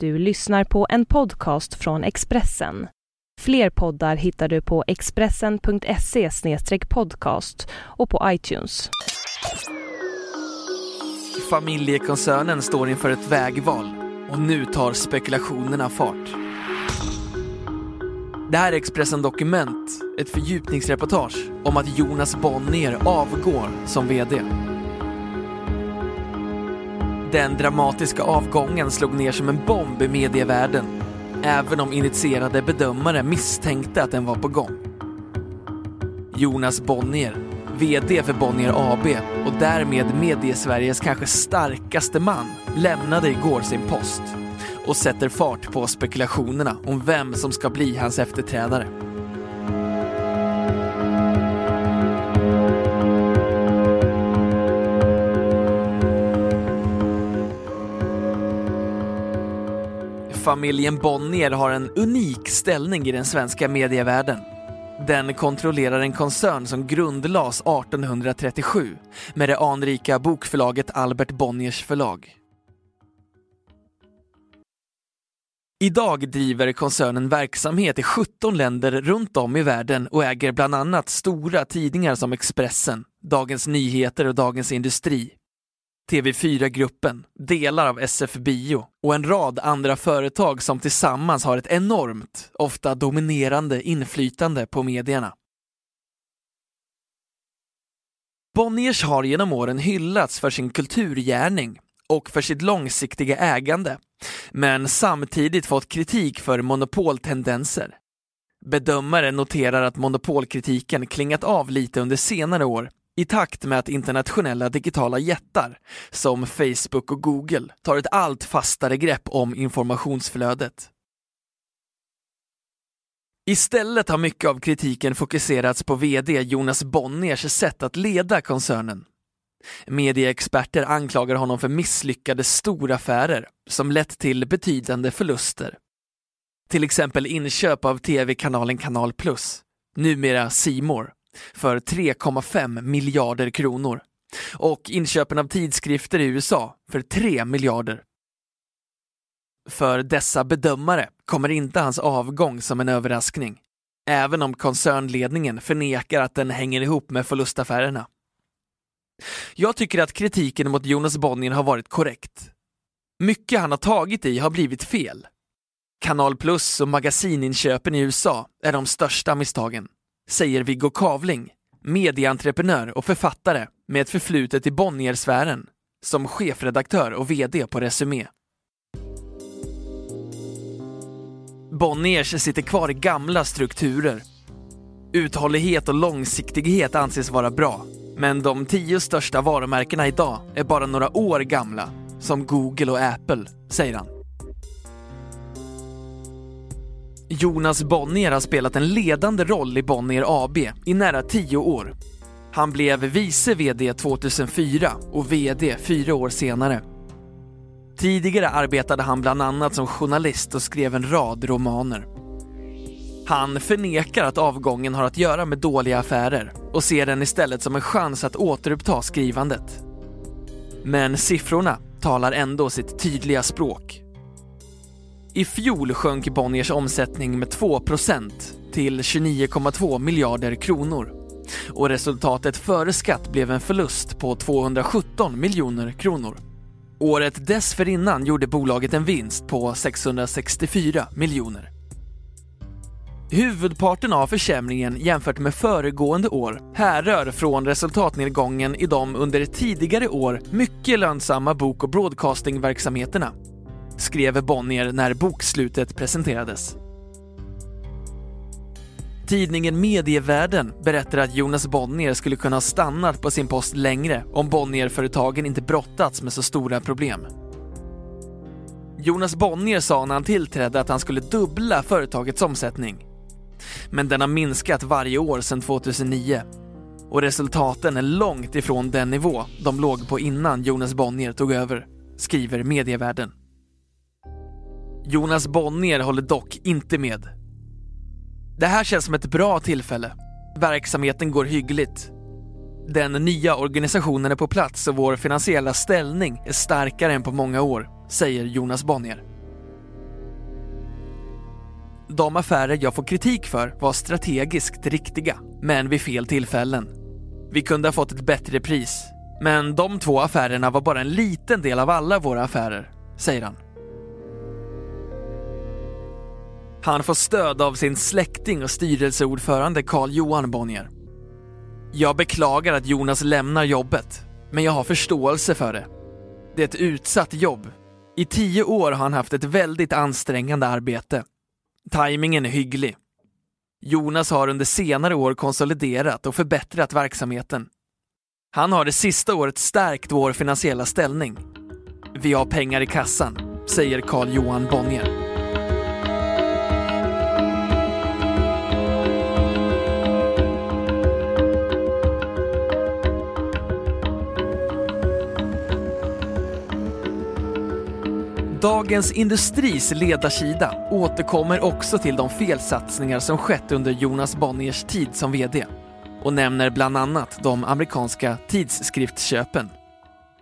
Du lyssnar på en podcast från Expressen. Fler poddar hittar du på expressen.se podcast och på iTunes. Familjekoncernen står inför ett vägval och nu tar spekulationerna fart. Det här är Expressen Dokument, ett fördjupningsreportage om att Jonas Bonnier avgår som VD. Den dramatiska avgången slog ner som en bomb i medievärlden, även om initierade bedömare misstänkte att den var på gång. Jonas Bonnier, VD för Bonnier AB och därmed Mediesveriges kanske starkaste man, lämnade igår sin post och sätter fart på spekulationerna om vem som ska bli hans efterträdare. Familjen Bonnier har en unik ställning i den svenska medievärlden. Den kontrollerar en koncern som grundlades 1837 med det anrika bokförlaget Albert Bonniers förlag. Idag driver koncernen verksamhet i 17 länder runt om i världen och äger bland annat stora tidningar som Expressen, Dagens Nyheter och Dagens Industri. TV4-gruppen, delar av SF Bio och en rad andra företag som tillsammans har ett enormt, ofta dominerande inflytande på medierna. Bonniers har genom åren hyllats för sin kulturgärning och för sitt långsiktiga ägande, men samtidigt fått kritik för monopoltendenser. Bedömare noterar att monopolkritiken klingat av lite under senare år i takt med att internationella digitala jättar som Facebook och Google tar ett allt fastare grepp om informationsflödet. Istället har mycket av kritiken fokuserats på VD Jonas Bonniers sätt att leda koncernen. Medieexperter anklagar honom för misslyckade storaffärer som lett till betydande förluster. Till exempel inköp av tv-kanalen Kanal Plus, numera Simor för 3,5 miljarder kronor och inköpen av tidskrifter i USA för 3 miljarder. För dessa bedömare kommer inte hans avgång som en överraskning, även om koncernledningen förnekar att den hänger ihop med förlustaffärerna. Jag tycker att kritiken mot Jonas Bonnier har varit korrekt. Mycket han har tagit i har blivit fel. Kanal Plus och magasininköpen i USA är de största misstagen säger Viggo Kavling, medieentreprenör och författare med ett förflutet i Bonniersfären som chefredaktör och VD på Resumé. Bonniers sitter kvar i gamla strukturer. Uthållighet och långsiktighet anses vara bra, men de tio största varumärkena idag är bara några år gamla, som Google och Apple, säger han. Jonas Bonnier har spelat en ledande roll i Bonnier AB i nära tio år. Han blev vice VD 2004 och VD fyra år senare. Tidigare arbetade han bland annat som journalist och skrev en rad romaner. Han förnekar att avgången har att göra med dåliga affärer och ser den istället som en chans att återuppta skrivandet. Men siffrorna talar ändå sitt tydliga språk. I fjol sjönk Bonniers omsättning med 2% till 29,2 miljarder kronor. Och resultatet före skatt blev en förlust på 217 miljoner kronor. Året dessförinnan gjorde bolaget en vinst på 664 miljoner. Huvudparten av försämringen jämfört med föregående år härrör från resultatnedgången i de under tidigare år mycket lönsamma bok och broadcastingverksamheterna skrev Bonnier när bokslutet presenterades. Tidningen Medievärlden berättar att Jonas Bonnier skulle kunna ha stannat på sin post längre om Bonnier-företagen inte brottats med så stora problem. Jonas Bonnier sa när han tillträdde att han skulle dubbla företagets omsättning. Men den har minskat varje år sedan 2009 och resultaten är långt ifrån den nivå de låg på innan Jonas Bonnier tog över, skriver Medievärlden. Jonas Bonnier håller dock inte med. Det här känns som ett bra tillfälle. Verksamheten går hyggligt. Den nya organisationen är på plats och vår finansiella ställning är starkare än på många år, säger Jonas Bonnier. De affärer jag får kritik för var strategiskt riktiga, men vid fel tillfällen. Vi kunde ha fått ett bättre pris, men de två affärerna var bara en liten del av alla våra affärer, säger han. Han får stöd av sin släkting och styrelseordförande Carl Johan Bonnier. Jag beklagar att Jonas lämnar jobbet, men jag har förståelse för det. Det är ett utsatt jobb. I tio år har han haft ett väldigt ansträngande arbete. Timingen är hygglig. Jonas har under senare år konsoliderat och förbättrat verksamheten. Han har det sista året stärkt vår finansiella ställning. Vi har pengar i kassan, säger Carl Johan Bonnier. Dagens Industris ledarsida återkommer också till de felsatsningar som skett under Jonas Bonniers tid som VD och nämner bland annat de amerikanska tidskriftsköpen.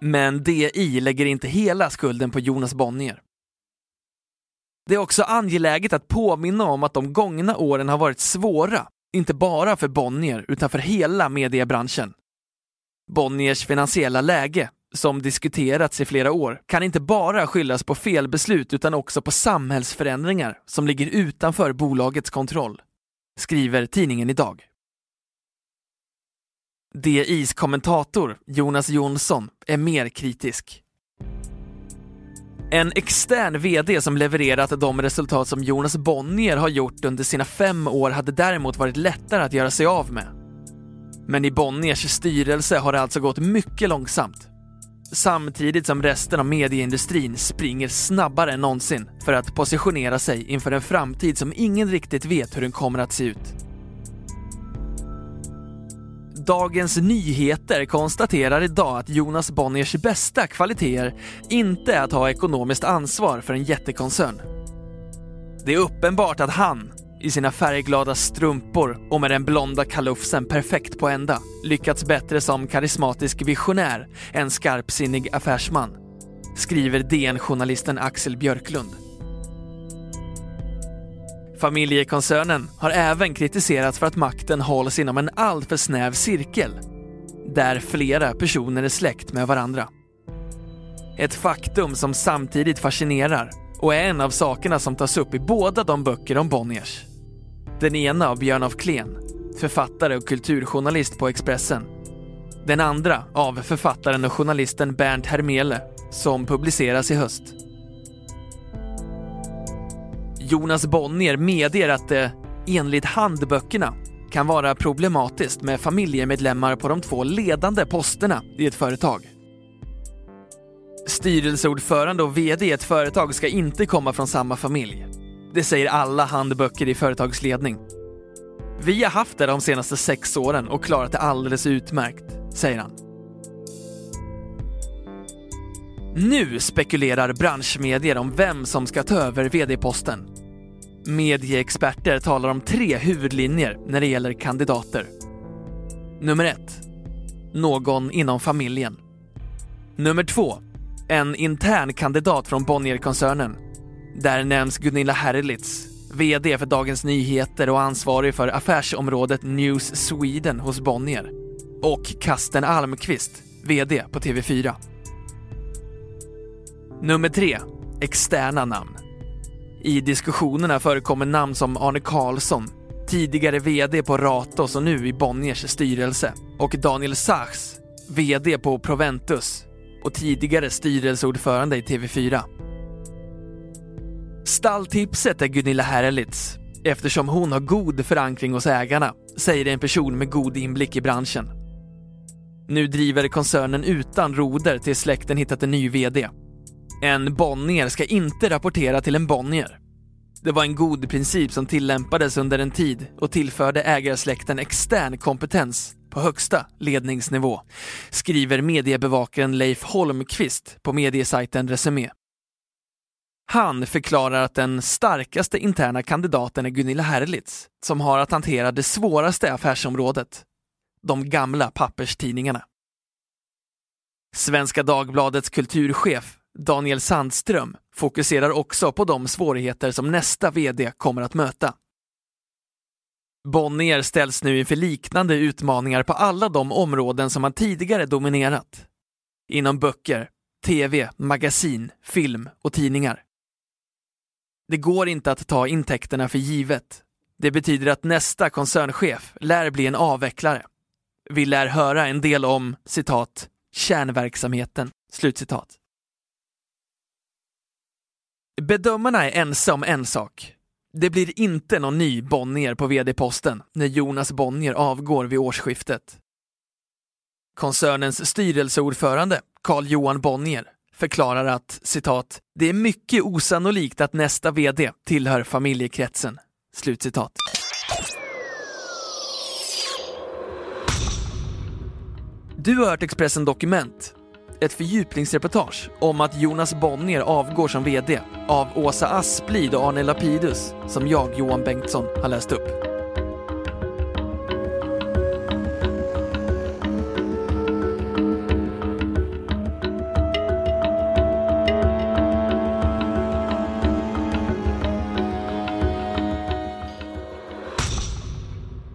Men DI lägger inte hela skulden på Jonas Bonnier. Det är också angeläget att påminna om att de gångna åren har varit svåra, inte bara för Bonnier utan för hela mediebranschen. Bonniers finansiella läge som diskuterats i flera år kan inte bara skyllas på felbeslut utan också på samhällsförändringar som ligger utanför bolagets kontroll, skriver tidningen idag. DIs kommentator Jonas Jonsson är mer kritisk. En extern VD som levererat de resultat som Jonas Bonnier har gjort under sina fem år hade däremot varit lättare att göra sig av med. Men i Bonniers styrelse har det alltså gått mycket långsamt samtidigt som resten av medieindustrin springer snabbare än någonsin för att positionera sig inför en framtid som ingen riktigt vet hur den kommer att se ut. Dagens Nyheter konstaterar idag att Jonas Bonniers bästa kvaliteter inte är att ha ekonomiskt ansvar för en jättekoncern. Det är uppenbart att han, i sina färgglada strumpor och med den blonda kalufsen perfekt på ända lyckats bättre som karismatisk visionär än skarpsinnig affärsman, skriver DN-journalisten Axel Björklund. Familjekoncernen har även kritiserats för att makten hålls inom en alltför snäv cirkel, där flera personer är släkt med varandra. Ett faktum som samtidigt fascinerar och är en av sakerna som tas upp i båda de böcker om Bonniers. Den ena av Björn af Kleen, författare och kulturjournalist på Expressen. Den andra av författaren och journalisten Bernt Hermele, som publiceras i höst. Jonas Bonnier medger att det, enligt handböckerna, kan vara problematiskt med familjemedlemmar på de två ledande posterna i ett företag. Styrelseordförande och VD i ett företag ska inte komma från samma familj. Det säger alla handböcker i företagsledning. Vi har haft det de senaste sex åren och klarat det alldeles utmärkt, säger han. Nu spekulerar branschmedier om vem som ska ta över vd-posten. Medieexperter talar om tre huvudlinjer när det gäller kandidater. Nummer ett. Någon inom familjen. Nummer två. En intern kandidat från Bonnierkoncernen där nämns Gunilla Herlitz, VD för Dagens Nyheter och ansvarig för affärsområdet News Sweden hos Bonnier. Och Kasten Almqvist, VD på TV4. Nummer tre, externa namn. I diskussionerna förekommer namn som Arne Karlsson, tidigare VD på Ratos och nu i Bonniers styrelse, och Daniel Sachs, VD på Proventus och tidigare styrelseordförande i TV4. Stalltipset är Gunilla Herlitz eftersom hon har god förankring hos ägarna, säger en person med god inblick i branschen. Nu driver koncernen utan roder till släkten hittat en ny VD. En Bonnier ska inte rapportera till en Bonnier. Det var en god princip som tillämpades under en tid och tillförde ägarsläkten extern kompetens på högsta ledningsnivå, skriver mediebevakaren Leif Holmqvist på mediesajten Resumé. Han förklarar att den starkaste interna kandidaten är Gunilla Herlitz, som har att hantera det svåraste affärsområdet, de gamla papperstidningarna. Svenska Dagbladets kulturchef Daniel Sandström, fokuserar också på de svårigheter som nästa VD kommer att möta. Bonnier ställs nu inför liknande utmaningar på alla de områden som han tidigare dominerat. Inom böcker, tv, magasin, film och tidningar. Det går inte att ta intäkterna för givet. Det betyder att nästa koncernchef lär bli en avvecklare. Vi lär höra en del om, citat, kärnverksamheten, slutcitat. Bedömarna är ense om en sak. Det blir inte någon ny Bonnier på vd-posten när Jonas Bonnier avgår vid årsskiftet. Koncernens styrelseordförande, Carl Johan Bonnier, förklarar att citat, det är mycket osannolikt att nästa VD tillhör familjekretsen. Slutcitat. Du har hört Expressen Dokument, ett fördjupningsreportage om att Jonas Bonnier avgår som VD av Åsa Asplid och Arne Lapidus som jag, Johan Bengtsson, har läst upp.